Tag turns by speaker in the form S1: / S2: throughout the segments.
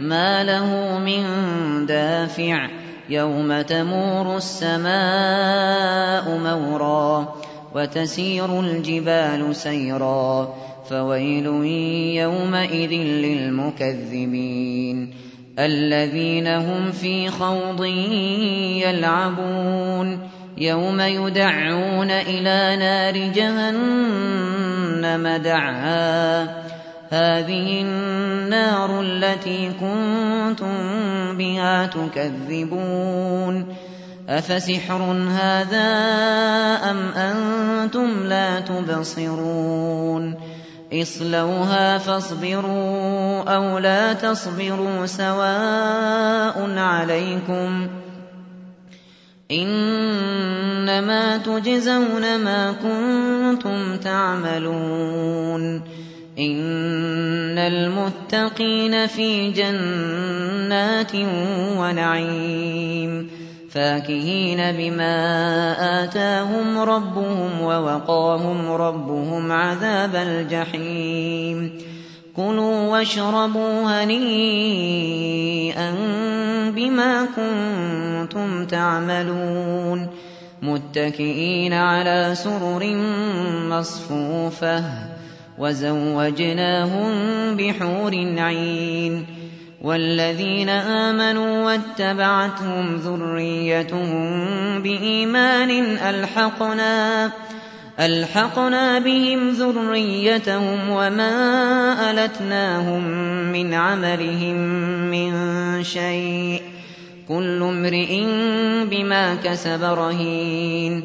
S1: ما له من دافع يوم تمور السماء مورا وتسير الجبال سيرا فويل يومئذ للمكذبين الذين هم في خوض يلعبون يوم يدعون إلى نار جهنم دعا هذه النار التي كنتم بها تكذبون أفسحر هذا أم أنتم لا تبصرون اصلوها فاصبروا أو لا تصبروا سواء عليكم إنما تجزون ما كنتم تعملون إن المتقين في جنات ونعيم فاكهين بما آتاهم ربهم ووقاهم ربهم عذاب الجحيم كلوا واشربوا هنيئا بما كنتم تعملون متكئين على سرر مصفوفه وزوجناهم بحور عين والذين آمنوا واتبعتهم ذريتهم بإيمان ألحقنا ألحقنا بهم ذريتهم وما ألتناهم من عملهم من شيء كل امرئ بما كسب رهين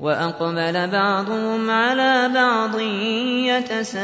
S1: وأقبل بعضهم على بعض يتساءلون.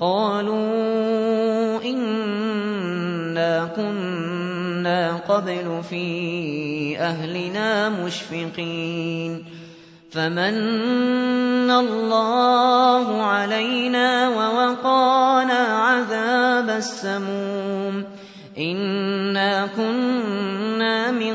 S1: قالوا إنا كنا قبل في أهلنا مشفقين. فمن الله علينا ووقانا عذاب السموم. إنا كنا من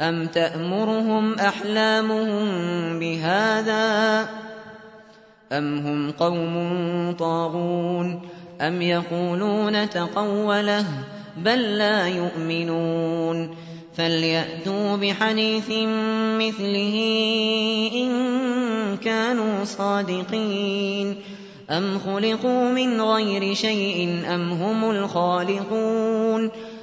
S1: أم تأمرهم أحلامهم بهذا أم هم قوم طاغون أم يقولون تقوله بل لا يؤمنون فليأتوا بحديث مثله إن كانوا صادقين أم خلقوا من غير شيء أم هم الخالقون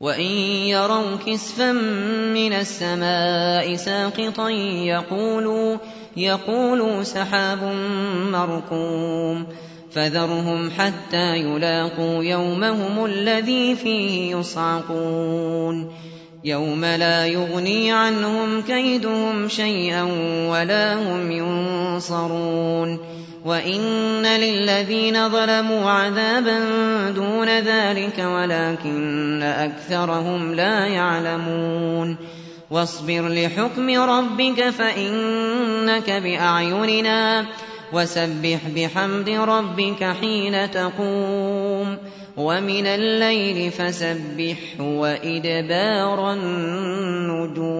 S1: وَإِن يَرَوْا كِسْفًا مِّنَ السَّمَاءِ سَاقِطًا يَقُولُوا سَحَابٌ مَّرْكُومٌ فَذَرْهُمْ حَتَّىٰ يُلَاقُوا يَوْمَهُمُ الَّذِي فِيهِ يُصْعَقُونَ يَوْمَ لَا يُغْنِي عَنْهُمْ كَيْدُهُمْ شَيْئًا وَلَا هُمْ يُنصَرُونَ وَإِنَّ لِلَّذِينَ ظَلَمُوا عَذَابًا دُونَ ذَٰلِكَ وَلَٰكِنَّ أَكْثَرَهُمْ لَا يَعْلَمُونَ وَاصْبِرْ لِحُكْمِ رَبِّكَ فَإِنَّكَ بِأَعْيُنِنَا وَسَبِّحْ بِحَمْدِ رَبِّكَ حِينَ تَقُومُ وَمِنَ اللَّيْلِ فَسَبِّحْهُ وَإِدْبَارَ النُّجُومِ